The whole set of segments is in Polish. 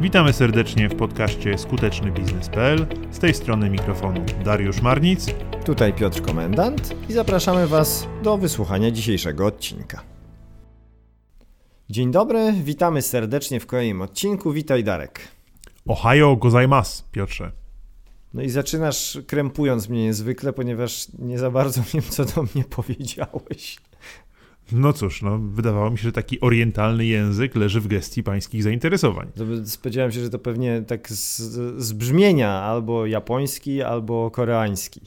Witamy serdecznie w podcaście skutecznybiznes.pl. Z tej strony mikrofonu Dariusz Marnic. Tutaj Piotr Komendant i zapraszamy Was do wysłuchania dzisiejszego odcinka. Dzień dobry, witamy serdecznie w kolejnym odcinku. Witaj Darek. Ohio gozaimasu, Piotrze. No i zaczynasz krępując mnie niezwykle, ponieważ nie za bardzo wiem, co do mnie powiedziałeś. No cóż, no, wydawało mi się, że taki orientalny język leży w gestii pańskich zainteresowań. Spodziewałem się, że to pewnie tak z, z brzmienia albo japoński, albo koreański.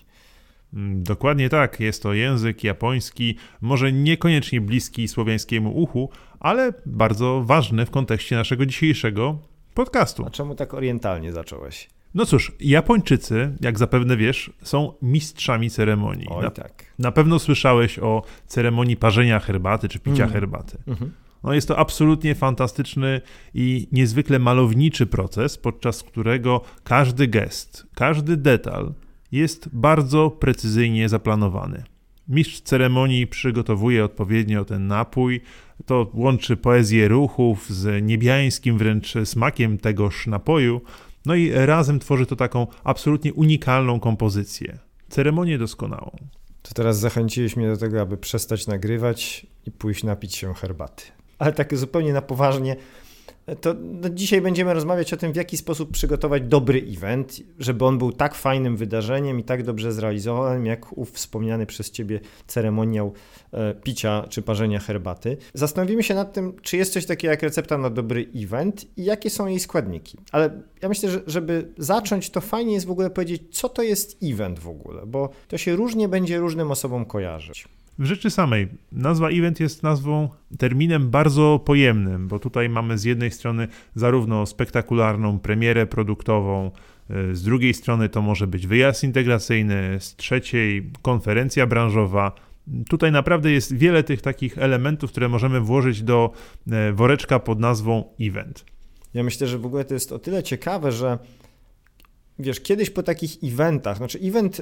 Mm, dokładnie tak, jest to język japoński, może niekoniecznie bliski słowiańskiemu uchu, ale bardzo ważny w kontekście naszego dzisiejszego podcastu. A czemu tak orientalnie zacząłeś? No cóż, Japończycy, jak zapewne wiesz, są mistrzami ceremonii. Oj, na, tak. na pewno słyszałeś o ceremonii parzenia herbaty czy picia Mm. herbaty. Mhm. No jest to absolutnie fantastyczny i niezwykle malowniczy proces, podczas którego każdy gest, każdy detal jest bardzo precyzyjnie zaplanowany. Mistrz ceremonii przygotowuje odpowiednio ten napój. To łączy poezję ruchów z niebiańskim wręcz smakiem tegoż napoju. No i razem tworzy to taką absolutnie unikalną kompozycję. Ceremonię doskonałą. To teraz zachęciłeś mnie do tego, aby przestać nagrywać i pójść napić się herbaty. Ale tak zupełnie na poważnie, to no dzisiaj będziemy rozmawiać o tym, w jaki sposób przygotować dobry event, żeby on był tak fajnym wydarzeniem i tak dobrze zrealizowanym, jak ów wspomniany przez Ciebie ceremoniał e, picia czy parzenia herbaty. Zastanowimy się nad tym, czy jest coś takiego jak recepta na dobry event i jakie są jej składniki. Ale ja myślę, że żeby zacząć, to fajnie jest w ogóle powiedzieć, co to jest event w ogóle, bo to się różnie będzie różnym osobom kojarzyć. W rzeczy samej, nazwa event jest nazwą, terminem bardzo pojemnym, bo tutaj mamy z jednej strony zarówno spektakularną premierę produktową, y, z drugiej strony to może być wyjazd integracyjny, z trzeciej konferencja branżowa. Tutaj naprawdę jest wiele tych takich elementów, które możemy włożyć do e, woreczka pod nazwą event. Ja myślę, że w ogóle to jest o tyle ciekawe, że wiesz, kiedyś po takich eventach, znaczy event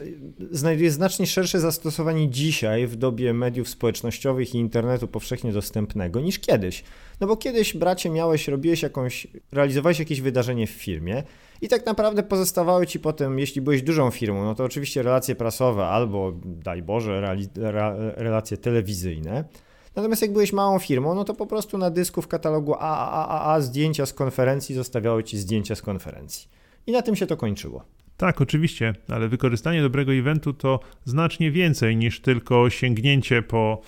znajduje znacznie szersze zastosowanie dzisiaj w dobie mediów społecznościowych i internetu powszechnie dostępnego niż kiedyś. No bo kiedyś, bracie, miałeś, robiłeś jakąś, realizowałeś jakieś wydarzenie w firmie i tak naprawdę pozostawały ci potem, jeśli byłeś dużą firmą, no to oczywiście relacje prasowe albo, daj Boże, relacje telewizyjne. Natomiast jak byłeś małą firmą, no to po prostu na dysku w katalogu AAA zdjęcia z konferencji zostawiały ci zdjęcia z konferencji. I na tym się to kończyło. Tak, oczywiście, ale wykorzystanie dobrego eventu to znacznie więcej niż tylko sięgnięcie po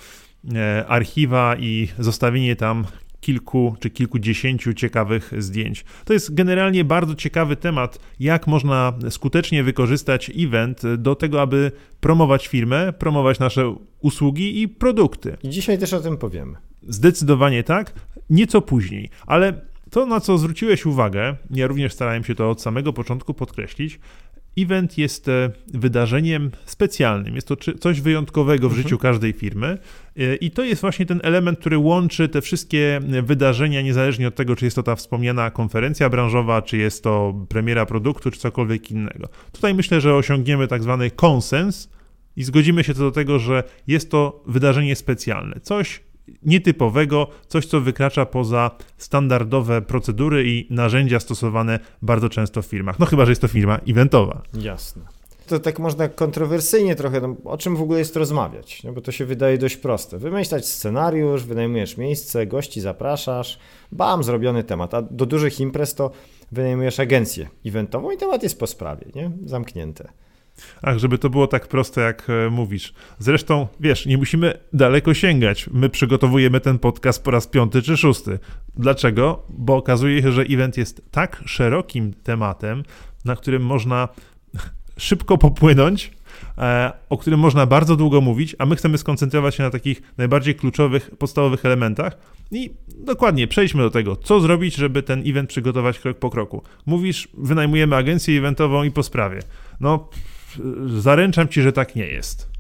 e, archiwa i zostawienie tam kilku czy kilkudziesięciu ciekawych zdjęć. To jest generalnie bardzo ciekawy temat, jak można skutecznie wykorzystać event do tego, aby promować firmę, promować nasze usługi i produkty. I dzisiaj też o tym powiemy. Zdecydowanie tak, nieco później, ale to, na co zwróciłeś uwagę, ja również starałem się to od samego początku podkreślić, event jest e, wydarzeniem specjalnym. Jest to coś wyjątkowego w Mhm. życiu każdej firmy e, i to jest właśnie ten element, który łączy te wszystkie wydarzenia, niezależnie od tego, czy jest to ta wspomniana konferencja branżowa, czy jest to premiera produktu, czy cokolwiek innego. Tutaj myślę, że osiągniemy tak zwany konsens i zgodzimy się co do tego, że jest to wydarzenie specjalne. Coś nietypowego, coś, co wykracza poza standardowe procedury i narzędzia stosowane bardzo często w firmach. No chyba, że jest to firma eventowa. Jasne. To tak można kontrowersyjnie trochę, no, o czym w ogóle jest rozmawiać, no, bo to się wydaje dość proste. Wymyślać scenariusz, wynajmujesz miejsce, gości zapraszasz, bam, zrobiony temat. A do dużych imprez to wynajmujesz agencję eventową i temat jest po sprawie, nie? Zamknięte. Ach, żeby to było tak proste, jak e, mówisz. Zresztą, wiesz, nie musimy daleko sięgać. My przygotowujemy ten podcast po raz piąty czy szósty. Dlaczego? Bo okazuje się, że event jest tak szerokim tematem, na którym można szybko popłynąć, e, o którym można bardzo długo mówić, a my chcemy skoncentrować się na takich najbardziej kluczowych, podstawowych elementach. I dokładnie, przejdźmy do tego, co zrobić, żeby ten event przygotować krok po kroku. Mówisz, wynajmujemy agencję eventową i po sprawie. No, zaręczam ci, że tak nie jest.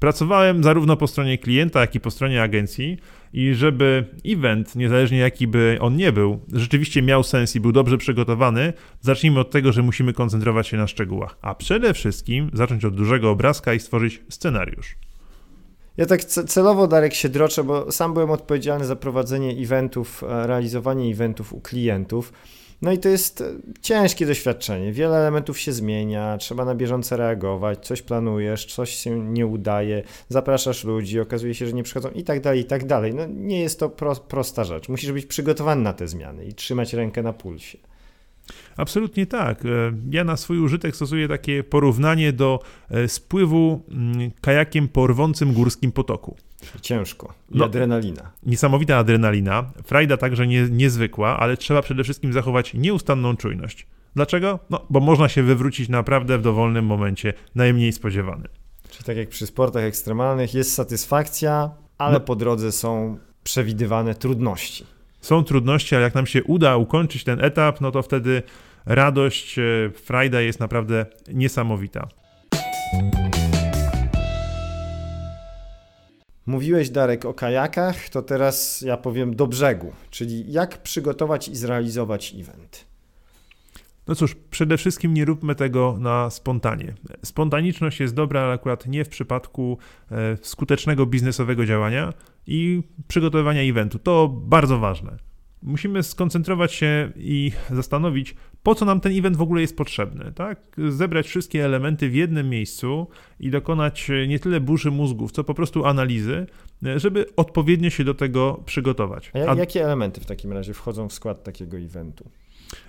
Pracowałem zarówno po stronie klienta, jak i po stronie agencji i żeby event, niezależnie jaki by on nie był, rzeczywiście miał sens i był dobrze przygotowany, zacznijmy od tego, że musimy koncentrować się na szczegółach, a przede wszystkim zacząć od dużego obrazka i stworzyć scenariusz. Ja tak ce- celowo, Darek, się droczę, bo sam byłem odpowiedzialny za prowadzenie eventów, e, realizowanie eventów u klientów. No i to jest e, ciężkie doświadczenie. Wiele elementów się zmienia, trzeba na bieżąco reagować, coś planujesz, coś się nie udaje, zapraszasz ludzi, okazuje się, że nie przychodzą i tak dalej, i tak dalej. No nie jest to pro, prosta rzecz. Musisz być przygotowany na te zmiany i trzymać rękę na pulsie. Absolutnie tak. E, ja na swój użytek stosuję takie porównanie do e, spływu mm, kajakiem po rwącym górskim potoku. Ciężko. I no, adrenalina. Niesamowita adrenalina. Frajda także nie, niezwykła, ale trzeba przede wszystkim zachować nieustanną czujność. Dlaczego? No, bo można się wywrócić naprawdę w dowolnym momencie, najmniej spodziewanym. Czyli tak jak przy sportach ekstremalnych jest satysfakcja, ale no. po drodze są przewidywane trudności. Są trudności, ale jak nam się uda ukończyć ten etap, no to wtedy radość, e, frajda jest naprawdę niesamowita. Mówiłeś, Darek, o kajakach, to teraz ja powiem do brzegu, czyli jak przygotować i zrealizować event. No cóż, przede wszystkim nie róbmy tego na spontanie. Spontaniczność jest dobra, ale akurat nie w przypadku e, skutecznego biznesowego działania i przygotowywania eventu. To bardzo ważne. Musimy skoncentrować się i zastanowić, po co nam ten event w ogóle jest potrzebny, tak? Zebrać wszystkie elementy w jednym miejscu i dokonać nie tyle burzy mózgów, co po prostu analizy, żeby odpowiednio się do tego przygotować. A, A jakie elementy w takim razie wchodzą w skład takiego eventu?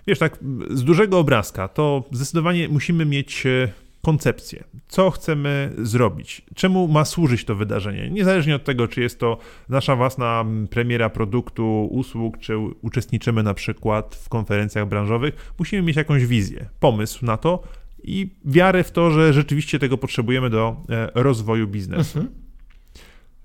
Wiesz, tak, z dużego obrazka to zdecydowanie musimy mieć e, koncepcję. Co chcemy zrobić? Czemu ma służyć to wydarzenie? Niezależnie od tego, czy jest to nasza własna premiera produktu, usług, czy uczestniczymy na przykład w konferencjach branżowych, musimy mieć jakąś wizję, pomysł na to i wiarę w to, że rzeczywiście tego potrzebujemy do e, rozwoju biznesu. Mhm.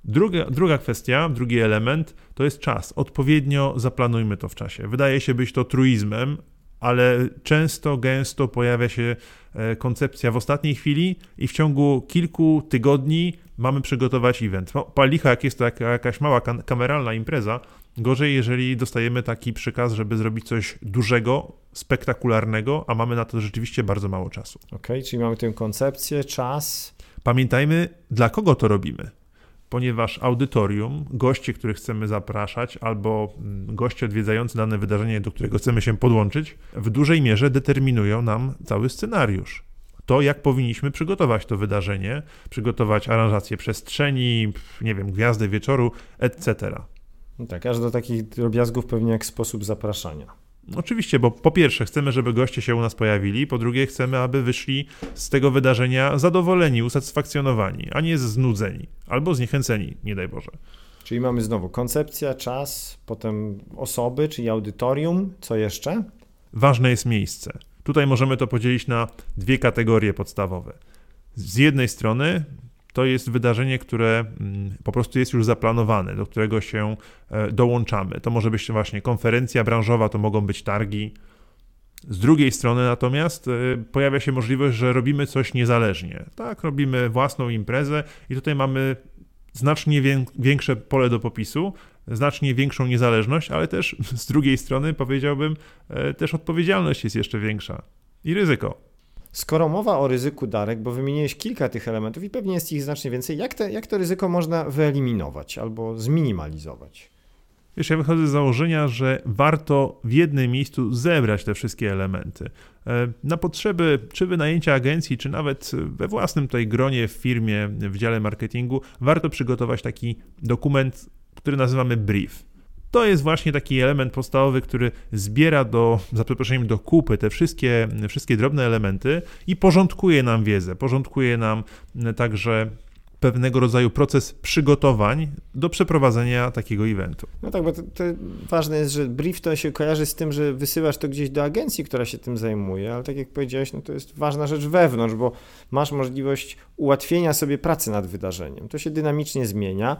Druga, druga kwestia, drugi element to jest czas. Odpowiednio zaplanujmy to w czasie. Wydaje się być to truizmem, ale często, gęsto pojawia się e, koncepcja w ostatniej chwili i w ciągu kilku tygodni mamy przygotować event. No, palicha, jak jest to jakaś mała kameralna impreza, gorzej, jeżeli dostajemy taki przykaz, żeby zrobić coś dużego, spektakularnego, a mamy na to rzeczywiście bardzo mało czasu. Okej, okay, czyli mamy tę koncepcję, czas. Pamiętajmy, dla kogo to robimy ponieważ audytorium, goście, których chcemy zapraszać, albo mm, goście odwiedzający dane wydarzenie, do którego chcemy się podłączyć, w dużej mierze determinują nam cały scenariusz. To, jak powinniśmy przygotować to wydarzenie, przygotować aranżację przestrzeni, nie wiem, gwiazdę wieczoru, etc. No tak, aż do takich drobiazgów pewnie jak sposób zapraszania. Oczywiście, bo po pierwsze chcemy, żeby goście się u nas pojawili, po drugie chcemy, aby wyszli z tego wydarzenia zadowoleni, usatysfakcjonowani, a nie znudzeni albo zniechęceni, nie daj Boże. Czyli mamy znowu koncepcja, czas, potem osoby, czyli audytorium, co jeszcze? Ważne jest miejsce. Tutaj możemy to podzielić na dwie kategorie podstawowe. Z jednej strony to jest wydarzenie, które mm, po prostu jest już zaplanowane, do którego się e, dołączamy. To może być właśnie konferencja branżowa, to mogą być targi. Z drugiej strony natomiast e, pojawia się możliwość, że robimy coś niezależnie. Tak, robimy własną imprezę i tutaj mamy znacznie większe pole do popisu, znacznie większą niezależność, ale też z drugiej strony powiedziałbym, e, też odpowiedzialność jest jeszcze większa i ryzyko. Skoro mowa o ryzyku, Darek, bo wymieniłeś kilka tych elementów i pewnie jest ich znacznie więcej, jak, te, jak to ryzyko można wyeliminować albo zminimalizować? Wiesz, ja wychodzę z założenia, że warto w jednym miejscu zebrać te wszystkie elementy. E, na potrzeby czy wynajęcia agencji, czy nawet we własnym tutaj gronie w firmie, w dziale marketingu, warto przygotować taki dokument, który nazywamy brief. To jest właśnie taki element podstawowy, który zbiera do, za przeproszeniem, do kupy te wszystkie, wszystkie drobne elementy i porządkuje nam wiedzę, porządkuje nam także pewnego rodzaju proces przygotowań do przeprowadzenia takiego eventu. No tak, bo to, to, ważne jest, że brief to się kojarzy z tym, że wysyłasz to gdzieś do agencji, która się tym zajmuje, ale tak jak powiedziałeś, no to jest ważna rzecz wewnątrz, bo masz możliwość ułatwienia sobie pracy nad wydarzeniem. To się dynamicznie zmienia.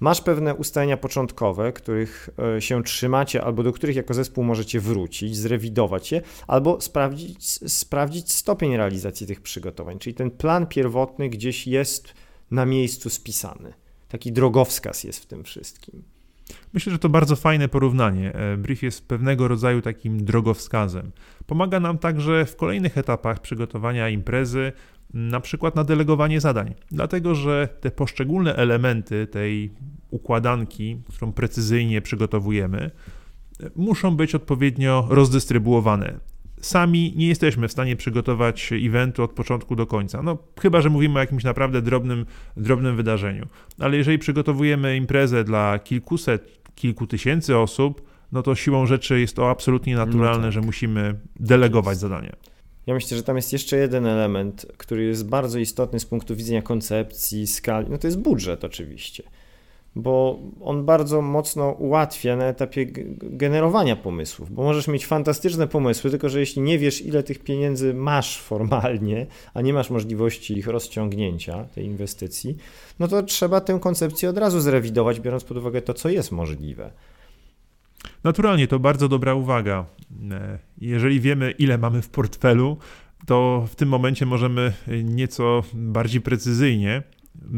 Masz pewne ustalenia początkowe, których e, się trzymacie, albo do których jako zespół możecie wrócić, zrewidować je, albo sprawdzić, sprawdzić stopień realizacji tych przygotowań. Czyli ten plan pierwotny gdzieś jest na miejscu spisany. Taki drogowskaz jest w tym wszystkim. Myślę, że to bardzo fajne porównanie. E, brief jest pewnego rodzaju takim drogowskazem. Pomaga nam także w kolejnych etapach przygotowania imprezy, na przykład na delegowanie zadań, dlatego że te poszczególne elementy tej układanki, którą precyzyjnie przygotowujemy, muszą być odpowiednio rozdystrybuowane. Sami nie jesteśmy w stanie przygotować eventu od początku do końca. No, chyba, że mówimy o jakimś naprawdę drobnym, drobnym wydarzeniu. Ale jeżeli przygotowujemy imprezę dla kilkuset, kilku tysięcy osób, no to siłą rzeczy jest to absolutnie naturalne, no tak. że musimy delegować zadania. Ja myślę, że tam jest jeszcze jeden element, który jest bardzo istotny z punktu widzenia koncepcji, skali. No to jest budżet oczywiście, bo on bardzo mocno ułatwia na etapie generowania pomysłów, bo możesz mieć fantastyczne pomysły, tylko że jeśli nie wiesz, ile tych pieniędzy masz formalnie, a nie masz możliwości ich rozciągnięcia, tej inwestycji, no to trzeba tę koncepcję od razu zrewidować, biorąc pod uwagę to, co jest możliwe. Naturalnie to bardzo dobra uwaga. E, jeżeli wiemy, ile mamy w portfelu, to w tym momencie możemy nieco bardziej precyzyjnie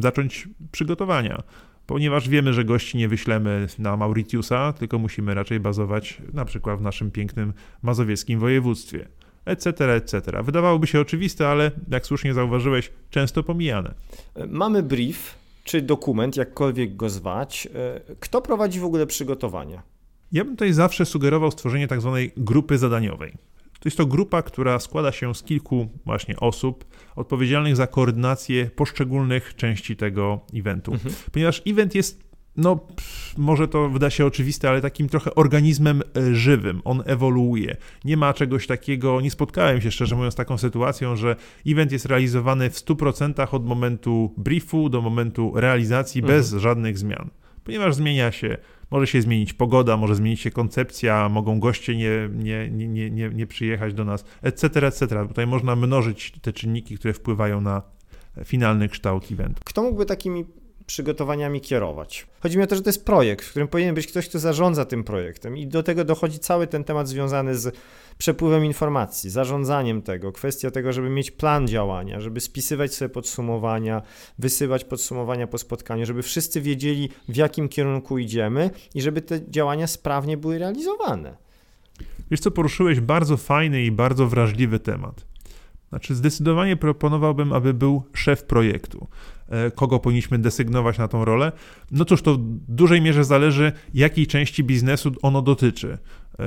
zacząć przygotowania, ponieważ wiemy, że gości nie wyślemy na Mauritiusa, tylko musimy raczej bazować na przykład w naszym pięknym mazowieckim województwie, etc., etc. Wydawałoby się oczywiste, ale jak słusznie zauważyłeś, często pomijane. Mamy brief, czy dokument, jakkolwiek go zwać. E, kto prowadzi w ogóle przygotowania? Ja bym tutaj zawsze sugerował stworzenie tak zwanej grupy zadaniowej. To jest to grupa, która składa się z kilku właśnie osób odpowiedzialnych za koordynację poszczególnych części tego eventu. Mhm. Ponieważ event jest no, może to wyda się oczywiste, ale takim trochę organizmem e, żywym. On ewoluuje. Nie ma czegoś takiego, nie spotkałem się szczerze mówiąc z taką sytuacją, że event jest realizowany w 100% od momentu briefu do momentu realizacji mhm. bez żadnych zmian. Ponieważ zmienia się może się zmienić pogoda, może zmienić się koncepcja, mogą goście nie, nie, nie, nie, nie przyjechać do nas, etc., etc. Tutaj można mnożyć te czynniki, które wpływają na finalny kształt eventu. Kto mógłby takimi przygotowaniami kierować. Chodzi mi o to, że to jest projekt, w którym powinien być ktoś, kto zarządza tym projektem i do tego dochodzi cały ten temat związany z przepływem informacji, zarządzaniem tego, kwestia tego, żeby mieć plan działania, żeby spisywać sobie podsumowania, wysyłać podsumowania po spotkaniu, żeby wszyscy wiedzieli, w jakim kierunku idziemy i żeby te działania sprawnie były realizowane. Wiesz co, poruszyłeś bardzo fajny i bardzo wrażliwy temat. Znaczy, zdecydowanie proponowałbym, aby był szef projektu. E, kogo powinniśmy desygnować na tą rolę? No cóż, to w dużej mierze zależy, jakiej części biznesu ono dotyczy. E,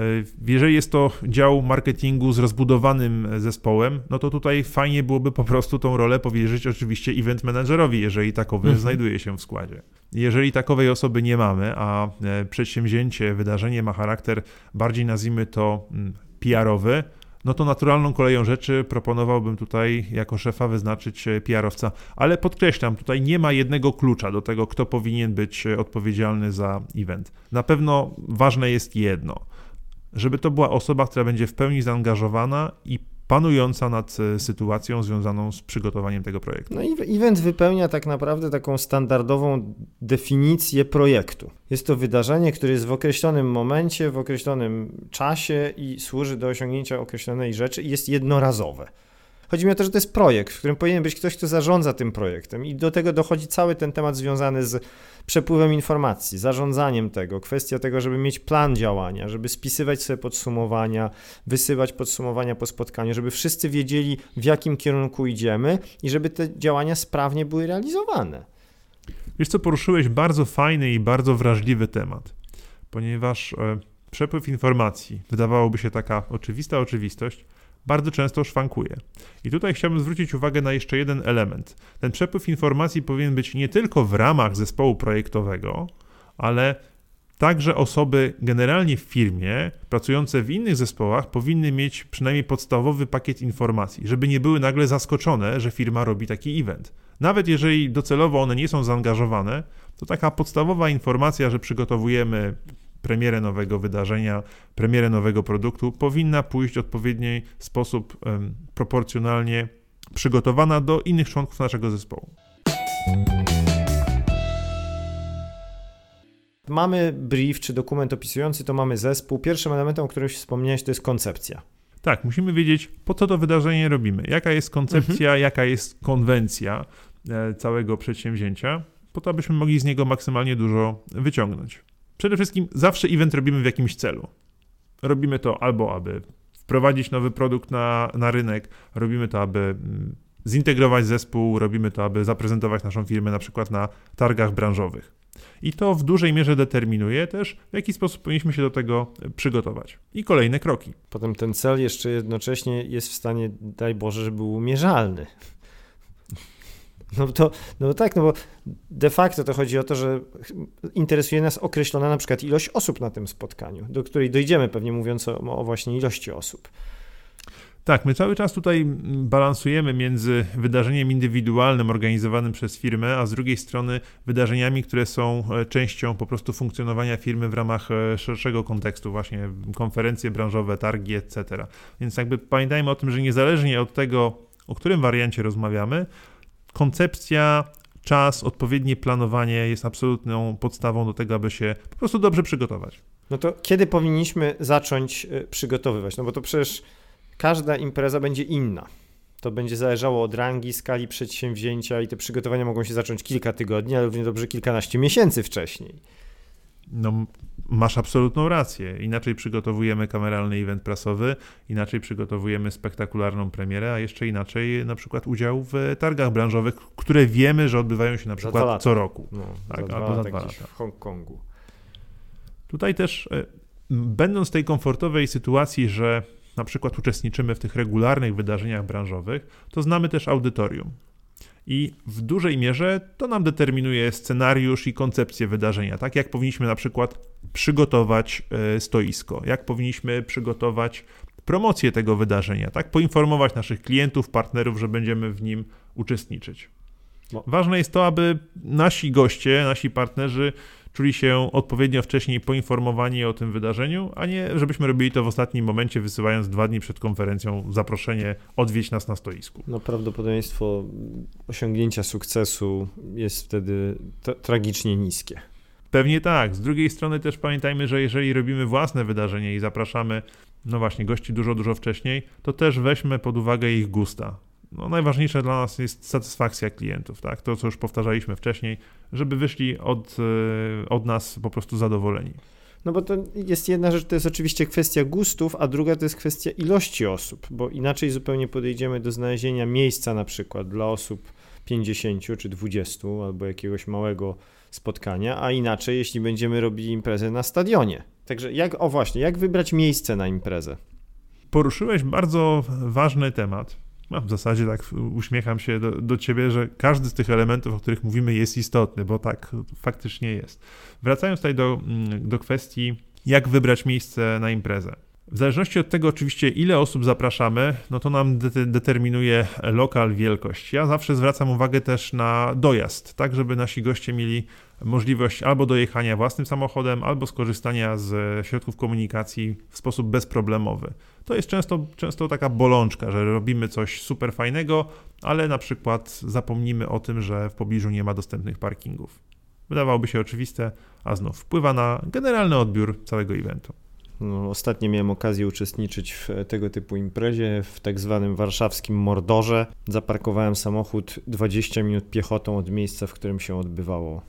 jeżeli jest to dział marketingu z rozbudowanym zespołem, no to tutaj fajnie byłoby po prostu tą rolę powierzyć oczywiście event managerowi, jeżeli takowy mhm. znajduje się w składzie. Jeżeli takowej osoby nie mamy, a e, przedsięwzięcie, wydarzenie ma charakter bardziej nazwijmy to mm, PR-owy, no to naturalną koleją rzeczy proponowałbym tutaj jako szefa wyznaczyć e, PR-owca. Ale podkreślam, tutaj nie ma jednego klucza do tego, kto powinien być e, odpowiedzialny za event. Na pewno ważne jest jedno, żeby to była osoba, która będzie w pełni zaangażowana i panująca nad e, sytuacją związaną z przygotowaniem tego projektu. No i event wypełnia tak naprawdę taką standardową definicję projektu. Jest to wydarzenie, które jest w określonym momencie, w określonym czasie i służy do osiągnięcia określonej rzeczy i jest jednorazowe. Chodzi mi o to, że to jest projekt, w którym powinien być ktoś, kto zarządza tym projektem i do tego dochodzi cały ten temat związany z przepływem informacji, zarządzaniem tego, kwestia tego, żeby mieć plan działania, żeby spisywać sobie podsumowania, wysyłać podsumowania po spotkaniu, żeby wszyscy wiedzieli, w jakim kierunku idziemy i żeby te działania sprawnie były realizowane. Wiesz co, poruszyłeś bardzo fajny i bardzo wrażliwy temat, ponieważ e, przepływ informacji, wydawałoby się taka oczywista oczywistość, bardzo często szwankuje. I tutaj chciałbym zwrócić uwagę na jeszcze jeden element. Ten przepływ informacji powinien być nie tylko w ramach zespołu projektowego, ale Także osoby generalnie w firmie, pracujące w innych zespołach, powinny mieć przynajmniej podstawowy pakiet informacji, żeby nie były nagle zaskoczone, że firma robi taki event. Nawet jeżeli docelowo one nie są zaangażowane, to taka podstawowa informacja, że przygotowujemy premierę nowego wydarzenia, premierę nowego produktu, powinna pójść w odpowiedni sposób um, proporcjonalnie przygotowana do innych członków naszego zespołu. Mamy brief czy dokument opisujący, to mamy zespół. Pierwszym elementem, o którym wspomniałeś, to jest koncepcja. Tak, musimy wiedzieć, po co to wydarzenie robimy, jaka jest koncepcja, mhm. jaka jest konwencja e, całego przedsięwzięcia, po to, abyśmy mogli z niego maksymalnie dużo wyciągnąć. Przede wszystkim zawsze event robimy w jakimś celu. Robimy to albo, aby wprowadzić nowy produkt na, na rynek, robimy to, aby mm, zintegrować zespół, robimy to, aby zaprezentować naszą firmę na przykład na targach branżowych. I to w dużej mierze determinuje też, w jaki sposób powinniśmy się do tego przygotować. I kolejne kroki. Potem ten cel jeszcze jednocześnie jest w stanie, daj Boże, żeby był mierzalny. No to, no tak, no bo de facto to chodzi o to, że interesuje nas określona na przykład ilość osób na tym spotkaniu, do której dojdziemy pewnie mówiąc o, o właśnie ilości osób. Tak, my cały czas tutaj balansujemy między wydarzeniem indywidualnym organizowanym przez firmę, a z drugiej strony wydarzeniami, które są e, częścią po prostu funkcjonowania firmy w ramach e, szerszego kontekstu, właśnie konferencje branżowe, targi, etc. Więc jakby pamiętajmy o tym, że niezależnie od tego, o którym wariancie rozmawiamy, koncepcja, czas, odpowiednie planowanie jest absolutną podstawą do tego, aby się po prostu dobrze przygotować. No to kiedy powinniśmy zacząć e, przygotowywać? No bo to przecież każda impreza będzie inna. To będzie zależało od rangi, skali przedsięwzięcia i te przygotowania mogą się zacząć kilka tygodni, ale równie dobrze kilkanaście miesięcy wcześniej. No, masz absolutną rację. Inaczej przygotowujemy kameralny event prasowy, inaczej przygotowujemy spektakularną premierę, a jeszcze inaczej na przykład udział w targach branżowych, które wiemy, że odbywają się na przykład co roku. No, tak, za albo za dwa lata. W Hongkongu. Tutaj też, e, będąc w tej komfortowej sytuacji, że na przykład uczestniczymy w tych regularnych wydarzeniach branżowych, to znamy też audytorium. I w dużej mierze to nam determinuje scenariusz i koncepcję wydarzenia, tak jak powinniśmy na przykład przygotować e, stoisko, jak powinniśmy przygotować promocję tego wydarzenia, tak poinformować naszych klientów, partnerów, że będziemy w nim uczestniczyć. No. Ważne jest to, aby nasi goście, nasi partnerzy czuli się odpowiednio wcześniej poinformowani o tym wydarzeniu, a nie żebyśmy robili to w ostatnim momencie, wysyłając dwa dni przed konferencją zaproszenie odwiedź nas na stoisku. No prawdopodobieństwo osiągnięcia sukcesu jest wtedy tragicznie niskie. Pewnie tak. Z drugiej strony też pamiętajmy, że jeżeli robimy własne wydarzenie i zapraszamy, no właśnie, gości dużo, dużo wcześniej, to też weźmy pod uwagę ich gusta no, najważniejsze dla nas jest satysfakcja klientów, tak? To, co już powtarzaliśmy wcześniej, żeby wyszli od, e, od nas po prostu zadowoleni. No bo to jest jedna rzecz, to jest oczywiście kwestia gustów, a druga to jest kwestia ilości osób, bo inaczej zupełnie podejdziemy do znalezienia miejsca na przykład dla osób 50 czy 20 albo jakiegoś małego spotkania, a inaczej jeśli będziemy robili imprezę na stadionie. Także jak, o właśnie, jak wybrać miejsce na imprezę? Poruszyłeś bardzo ważny temat, no, w zasadzie tak uśmiecham się do, do ciebie, że każdy z tych elementów, o których mówimy, jest istotny, bo tak faktycznie jest. Wracając tutaj do, mm, do kwestii, jak wybrać miejsce na imprezę. W zależności od tego oczywiście, ile osób zapraszamy, no to nam de determinuje lokal, wielkość. Ja zawsze zwracam uwagę też na dojazd, tak żeby nasi goście mieli możliwość albo dojechania własnym samochodem, albo skorzystania z środków komunikacji w sposób bezproblemowy. To jest często, często taka bolączka, że robimy coś super fajnego, ale na przykład zapomnimy o tym, że w pobliżu nie ma dostępnych parkingów. Wydawałoby się oczywiste, a znów wpływa na generalny odbiór całego eventu. No, ostatnio miałem okazję uczestniczyć w tego typu imprezie w tak zwanym warszawskim Mordorze. Zaparkowałem samochód 20 minut piechotą od miejsca, w którym się odbywało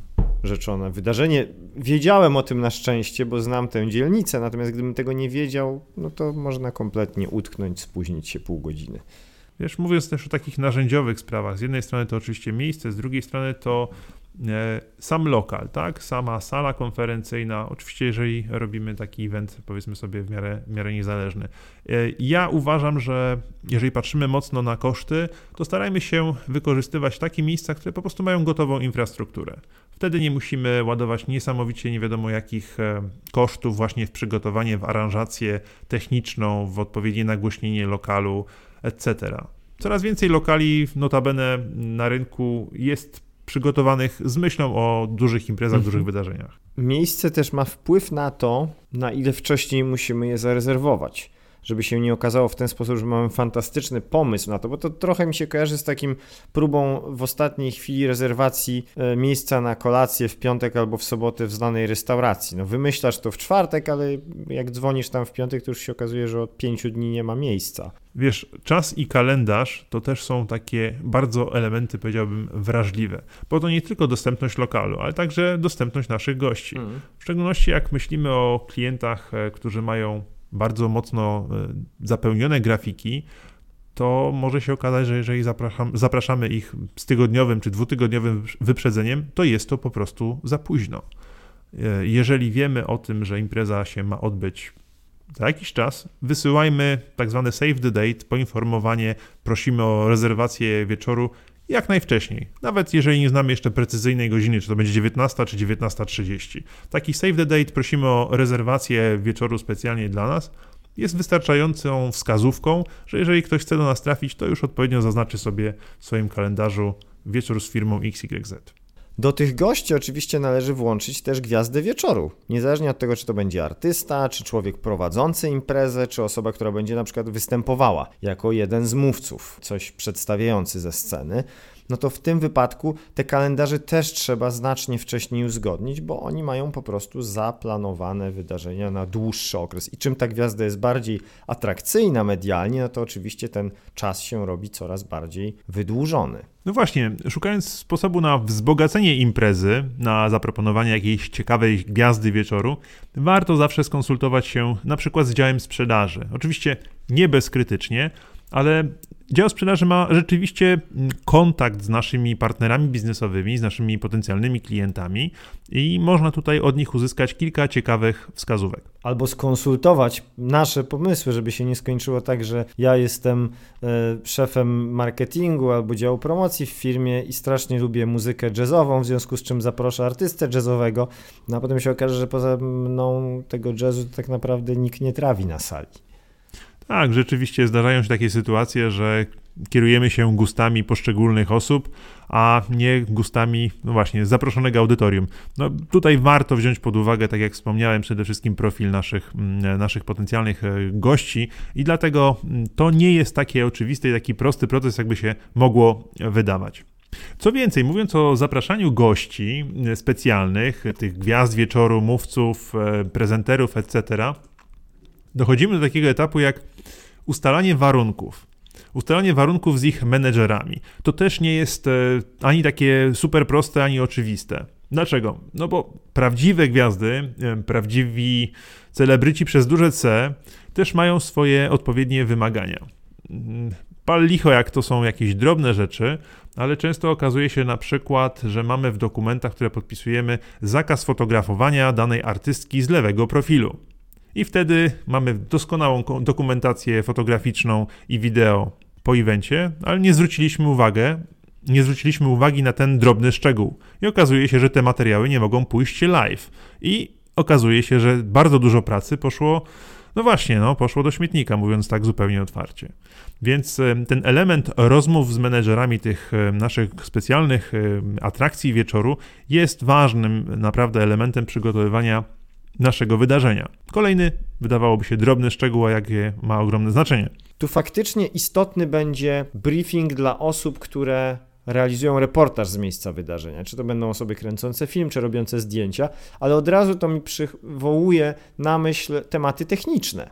rzeczone wydarzenie. Wiedziałem o tym na szczęście, bo znam tę dzielnicę, natomiast gdybym tego nie wiedział, no to można kompletnie utknąć, spóźnić się pół godziny. Wiesz, mówiąc też o takich narzędziowych sprawach, z jednej strony to oczywiście miejsce, z drugiej strony to sam lokal, tak? Sama sala konferencyjna, oczywiście jeżeli robimy taki event, powiedzmy sobie w miarę, w miarę niezależny. E, ja uważam, że jeżeli patrzymy mocno na koszty, to starajmy się wykorzystywać takie miejsca, które po prostu mają gotową infrastrukturę. Wtedy nie musimy ładować niesamowicie nie wiadomo jakich e, kosztów właśnie w przygotowanie, w aranżację techniczną, w odpowiednie nagłośnienie lokalu, etc. Coraz więcej lokali, notabene na rynku jest przygotowanych z myślą o dużych imprezach, mhm. dużych wydarzeniach. Miejsce też ma wpływ na to, na ile wcześniej musimy je zarezerwować żeby się nie okazało w ten sposób, że mamy fantastyczny pomysł na to, bo to trochę mi się kojarzy z takim próbą w ostatniej chwili rezerwacji e, miejsca na kolację w piątek albo w sobotę w znanej restauracji. No wymyślasz to w czwartek, ale jak dzwonisz tam w piątek, to już się okazuje, że od pięciu dni nie ma miejsca. Wiesz, czas i kalendarz to też są takie bardzo elementy, powiedziałbym, wrażliwe. Bo to nie tylko dostępność lokalu, ale także dostępność naszych gości. Mm. W szczególności jak myślimy o klientach, e, którzy mają bardzo mocno e, zapełnione grafiki, to może się okazać, że jeżeli zapraszamy ich z tygodniowym czy dwutygodniowym wyprzedzeniem, to jest to po prostu za późno. e, jeżeli wiemy o tym, że impreza się ma odbyć za jakiś czas, wysyłajmy tak zwane save the date, poinformowanie, prosimy o rezerwację wieczoru jak najwcześniej. Nawet jeżeli nie znamy jeszcze precyzyjnej godziny, czy to będzie 19 czy 19.30. Taki save the date prosimy o rezerwację wieczoru specjalnie dla nas. Jest wystarczającą wskazówką, że jeżeli ktoś chce do nas trafić, to już odpowiednio zaznaczy sobie w swoim kalendarzu wieczór z firmą XYZ. Do tych gości oczywiście należy włączyć też gwiazdę wieczoru. Niezależnie od tego, czy to będzie artysta, czy człowiek prowadzący imprezę, czy osoba, która będzie na przykład występowała jako jeden z mówców, coś przedstawiający ze sceny no to w tym wypadku te kalendarze też trzeba znacznie wcześniej uzgodnić, bo oni mają po prostu zaplanowane wydarzenia na dłuższy okres. I czym ta gwiazda jest bardziej atrakcyjna medialnie, no to oczywiście ten czas się robi coraz bardziej wydłużony. No właśnie, szukając sposobu na wzbogacenie imprezy, na zaproponowanie jakiejś ciekawej gwiazdy wieczoru, warto zawsze skonsultować się na przykład z działem sprzedaży. Oczywiście nie bezkrytycznie, ale Dział sprzedaży ma rzeczywiście mm, kontakt z naszymi partnerami biznesowymi, z naszymi potencjalnymi klientami i można tutaj od nich uzyskać kilka ciekawych wskazówek. Albo skonsultować nasze pomysły, żeby się nie skończyło tak, że ja jestem e, szefem marketingu albo działu promocji w firmie i strasznie lubię muzykę jazzową, w związku z czym zaproszę artystę jazzowego, no a potem się okaże, że poza mną tego jazzu tak naprawdę nikt nie trawi na sali. Tak, rzeczywiście zdarzają się takie sytuacje, że kierujemy się gustami poszczególnych osób, a nie gustami, no właśnie, zaproszonego audytorium. No tutaj warto wziąć pod uwagę, tak jak wspomniałem, przede wszystkim profil naszych, naszych potencjalnych e, gości i dlatego to nie jest takie oczywiste i taki prosty proces, jakby się mogło wydawać. Co więcej, mówiąc o zapraszaniu gości e, specjalnych, tych gwiazd wieczoru, mówców, e, prezenterów, etc., dochodzimy do takiego etapu jak ustalanie warunków. Ustalanie warunków z ich menedżerami. To też nie jest e, ani takie super proste, ani oczywiste. Dlaczego? No bo prawdziwe gwiazdy, e, prawdziwi celebryci przez duże C też mają swoje odpowiednie wymagania. Pal licho, jak to są jakieś drobne rzeczy, ale często okazuje się na przykład, że mamy w dokumentach, które podpisujemy, zakaz fotografowania danej artystki z lewego profilu. I wtedy mamy doskonałą dokumentację fotograficzną i wideo po evencie, ale nie zwróciliśmy uwagę, nie zwróciliśmy uwagi na ten drobny szczegół. I okazuje się, że te materiały nie mogą pójść live. I okazuje się, że bardzo dużo pracy poszło, no właśnie, no, poszło do śmietnika, mówiąc tak zupełnie otwarcie. Więc ten element rozmów z menedżerami tych naszych specjalnych atrakcji wieczoru jest ważnym naprawdę elementem przygotowywania naszego wydarzenia. Kolejny, wydawałoby się drobny szczegół, a jakie ma ogromne znaczenie. Tu faktycznie istotny będzie briefing dla osób, które realizują reportaż z miejsca wydarzenia. Czy to będą osoby kręcące film, czy robiące zdjęcia, ale od razu to mi przywołuje na myśl tematy techniczne.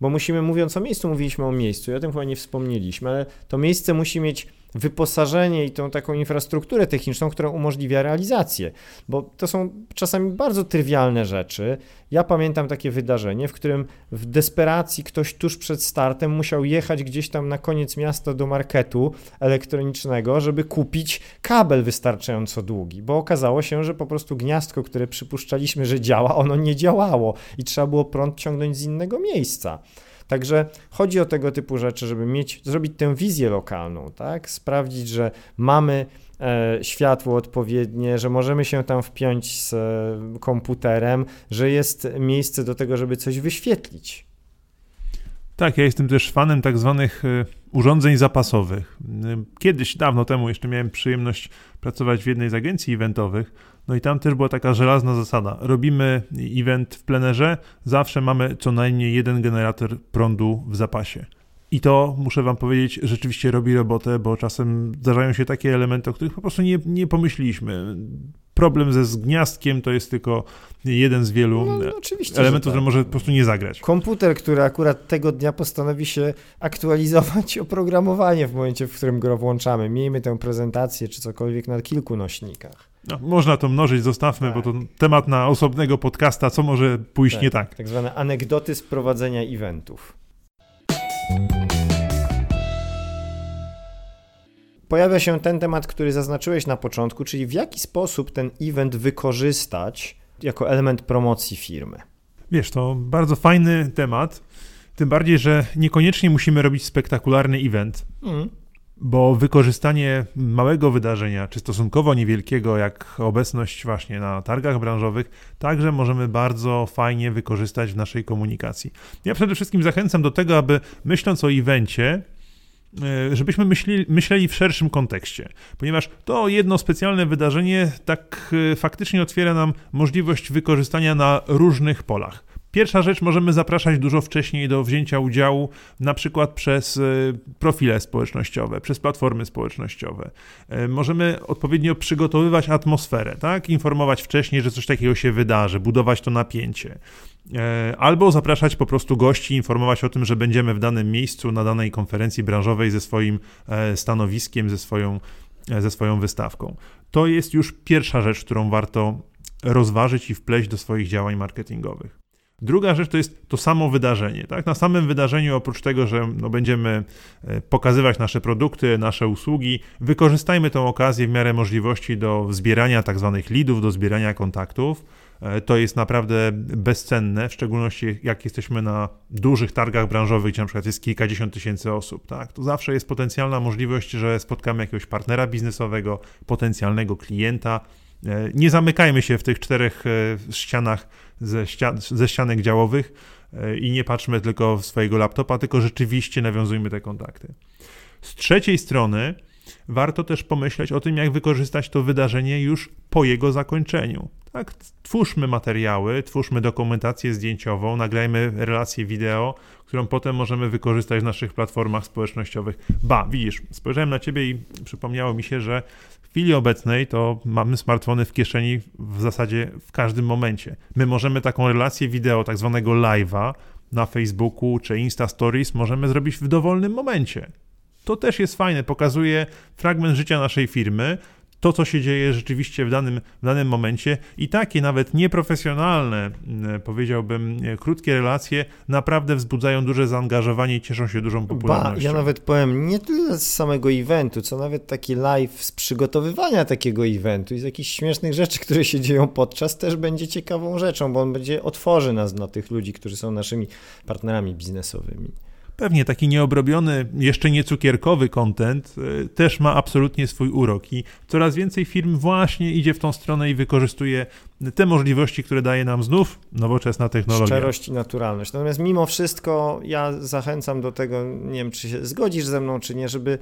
Bo musimy, mówiąc o miejscu, mówiliśmy o miejscu, i o tym chyba nie wspomnieliśmy, ale to miejsce musi mieć wyposażenie i tą taką infrastrukturę techniczną, która umożliwia realizację, bo to są czasami bardzo trywialne rzeczy. Ja pamiętam takie wydarzenie, w którym w desperacji ktoś tuż przed startem musiał jechać gdzieś tam na koniec miasta do marketu elektronicznego, żeby kupić kabel wystarczająco długi, bo okazało się, że po prostu gniazdko, które przypuszczaliśmy, że działa, ono nie działało i trzeba było prąd ciągnąć z innego miejsca. Także chodzi o tego typu rzeczy, żeby mieć, zrobić tę wizję lokalną, tak? Sprawdzić, że mamy e, światło odpowiednie, że możemy się tam wpiąć z e, komputerem, że jest miejsce do tego, żeby coś wyświetlić. Tak, ja jestem też fanem tak zwanych e, urządzeń zapasowych. Kiedyś, dawno temu, jeszcze miałem przyjemność pracować w jednej z agencji eventowych no i tam też była taka żelazna zasada. Robimy event w plenerze, zawsze mamy co najmniej jeden generator prądu w zapasie. I to, muszę wam powiedzieć, rzeczywiście robi robotę, bo czasem zdarzają się takie elementy, o których po prostu nie, nie pomyśliliśmy. Problem ze zgniazdkiem to jest tylko jeden z wielu no, no elementów, tak. może po prostu nie zagrać. Komputer, który akurat tego dnia postanowi się aktualizować oprogramowanie w momencie, w którym go włączamy. Miejmy tę prezentację czy cokolwiek na kilku nośnikach. No, można to mnożyć, zostawmy, tak. bo to tak. temat na osobnego podcasta, co może pójść tak, nie tak. Tak zwane anegdoty z prowadzenia eventów. Pojawia się ten temat, który zaznaczyłeś na początku, czyli w jaki sposób ten event wykorzystać jako element promocji firmy. Wiesz, to bardzo fajny temat. Tym bardziej, że niekoniecznie musimy robić spektakularny event. Mm bo wykorzystanie małego wydarzenia, czy stosunkowo niewielkiego, jak obecność właśnie na targach branżowych, także możemy bardzo fajnie wykorzystać w naszej komunikacji. Ja przede wszystkim zachęcam do tego, aby myśląc o evencie, e, żebyśmy myśleli, myśleli w szerszym kontekście, ponieważ to jedno specjalne wydarzenie tak e, faktycznie otwiera nam możliwość wykorzystania na różnych polach. Pierwsza rzecz, możemy zapraszać dużo wcześniej do wzięcia udziału, na przykład przez e, profile społecznościowe, przez platformy społecznościowe. E, możemy odpowiednio przygotowywać atmosferę, tak? Informować wcześniej, że coś takiego się wydarzy, budować to napięcie. E, albo zapraszać po prostu gości, informować o tym, że będziemy w danym miejscu, na danej konferencji branżowej ze swoim stanowiskiem, ze swoją, ze swoją wystawką. To jest już pierwsza rzecz, którą warto rozważyć i wpleść do swoich działań marketingowych. Druga rzecz to jest to samo wydarzenie. Tak? Na samym wydarzeniu, oprócz tego, że no, będziemy e, pokazywać nasze produkty, nasze usługi, wykorzystajmy tę okazję w miarę możliwości do zbierania tak zwanych leadów, do zbierania kontaktów. E, to jest naprawdę bezcenne, w szczególności jak jesteśmy na dużych targach branżowych, gdzie na przykład jest kilkadziesiąt tysięcy osób. Tak? To zawsze jest potencjalna możliwość, że spotkamy jakiegoś partnera biznesowego, potencjalnego klienta. E, nie zamykajmy się w tych czterech ścianach ze, ścian, ze ścianek działowych e, i nie patrzmy tylko w swojego laptopa, tylko rzeczywiście nawiązujmy te kontakty. Z trzeciej strony warto też pomyśleć o tym, jak wykorzystać to wydarzenie już po jego zakończeniu. Tak, twórzmy materiały, twórzmy dokumentację zdjęciową, nagrajmy relację wideo, którą potem możemy wykorzystać w naszych platformach społecznościowych. Ba, widzisz, spojrzałem na ciebie i przypomniało mi się, że chwili obecnej to mamy smartfony w kieszeni w zasadzie w każdym momencie. My możemy taką relację wideo, tak zwanego live'a na Facebooku czy Insta Stories możemy zrobić w dowolnym momencie. To też jest fajne, pokazuje fragment życia naszej firmy, to, co się dzieje rzeczywiście w danym, w danym momencie i takie nawet nieprofesjonalne, mm, powiedziałbym, krótkie relacje naprawdę wzbudzają duże zaangażowanie i cieszą się dużą popularnością. Ba, ja nawet powiem, nie tyle z samego eventu, co nawet taki live z przygotowywania takiego eventu i z jakichś śmiesznych rzeczy, które się dzieją podczas, też będzie ciekawą rzeczą, bo on będzie otworzy nas dla tych ludzi, którzy są naszymi partnerami biznesowymi. Pewnie taki nieobrobiony, jeszcze nie cukierkowy content y, też ma absolutnie swój urok i coraz więcej firm właśnie idzie w tą stronę i wykorzystuje te możliwości, które daje nam znów nowoczesna technologia. Szczerość i naturalność. Natomiast mimo wszystko ja zachęcam do tego, nie wiem czy się zgodzisz ze mną, czy nie, żeby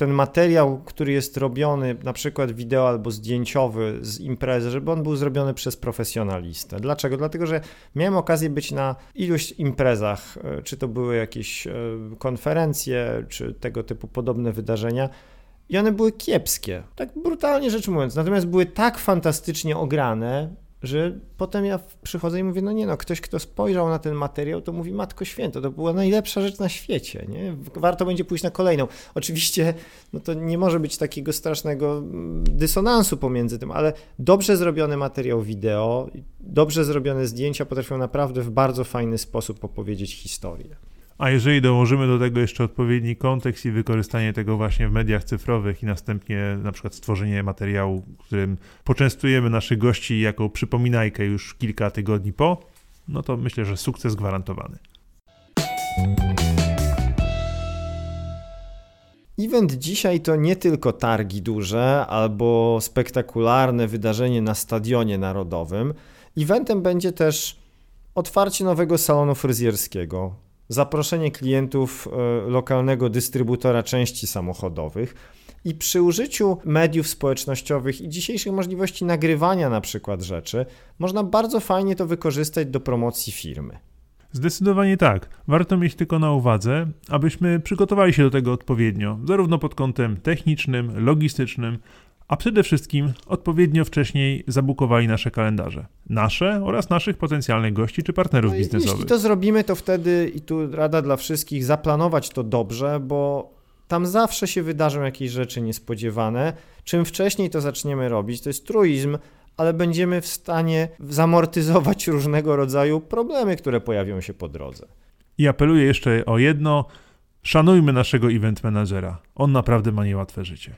ten materiał, który jest robiony, na przykład wideo albo zdjęciowy z imprezy, żeby on był zrobiony przez profesjonalistę. Dlaczego? Dlatego, że miałem okazję być na iluś imprezach, e, czy to były jakieś e, konferencje, czy tego typu podobne wydarzenia. I one były kiepskie, tak brutalnie rzecz mówiąc. Natomiast były tak fantastycznie ograne, że potem ja przychodzę i mówię, no nie no, ktoś, kto spojrzał na ten materiał, to mówi, Matko Święto, to była najlepsza rzecz na świecie, nie? Warto będzie pójść na kolejną. Oczywiście, no to nie może być takiego strasznego mm, dysonansu pomiędzy tym, ale dobrze zrobiony materiał wideo, dobrze zrobione zdjęcia potrafią naprawdę w bardzo fajny sposób opowiedzieć historię. A jeżeli dołożymy do tego jeszcze odpowiedni kontekst i wykorzystanie tego właśnie w mediach cyfrowych i następnie na przykład stworzenie materiału, którym poczęstujemy naszych gości jako przypominajkę już kilka tygodni po, no to myślę, że sukces gwarantowany. Event dzisiaj to nie tylko targi duże albo spektakularne wydarzenie na stadionie narodowym. Eventem będzie też otwarcie nowego salonu fryzjerskiego, zaproszenie klientów e, lokalnego dystrybutora części samochodowych. I przy użyciu mediów społecznościowych i dzisiejszych możliwości nagrywania na przykład rzeczy, można bardzo fajnie to wykorzystać do promocji firmy. Zdecydowanie tak. Warto mieć tylko na uwadze, abyśmy przygotowali się do tego odpowiednio, zarówno pod kątem technicznym, logistycznym, a przede wszystkim odpowiednio wcześniej zabukowali nasze kalendarze. Nasze oraz naszych potencjalnych gości czy partnerów no biznesowych. Jeśli to zrobimy, to wtedy, i tu rada dla wszystkich, zaplanować to dobrze, bo tam zawsze się wydarzą jakieś rzeczy niespodziewane. Czym wcześniej to zaczniemy robić, to jest truizm, ale będziemy w stanie zamortyzować różnego rodzaju problemy, które pojawią się po drodze. I apeluję jeszcze o jedno: szanujmy naszego event managera. On naprawdę ma niełatwe życie.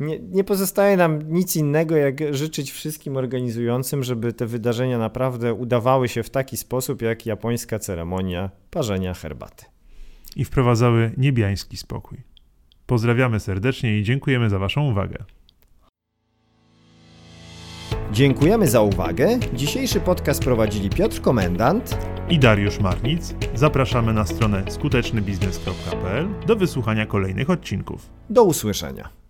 Nie, nie pozostaje nam nic innego, jak życzyć wszystkim organizującym, żeby te wydarzenia naprawdę udawały się w taki sposób, jak japońska ceremonia parzenia herbaty. I wprowadzały niebiański spokój. Pozdrawiamy serdecznie i dziękujemy za Waszą uwagę. Dziękujemy za uwagę. Dzisiejszy podcast prowadzili Piotr Komendant i Dariusz Marnic. Zapraszamy na stronę skutecznybiznes.pl do wysłuchania kolejnych odcinków. Do usłyszenia.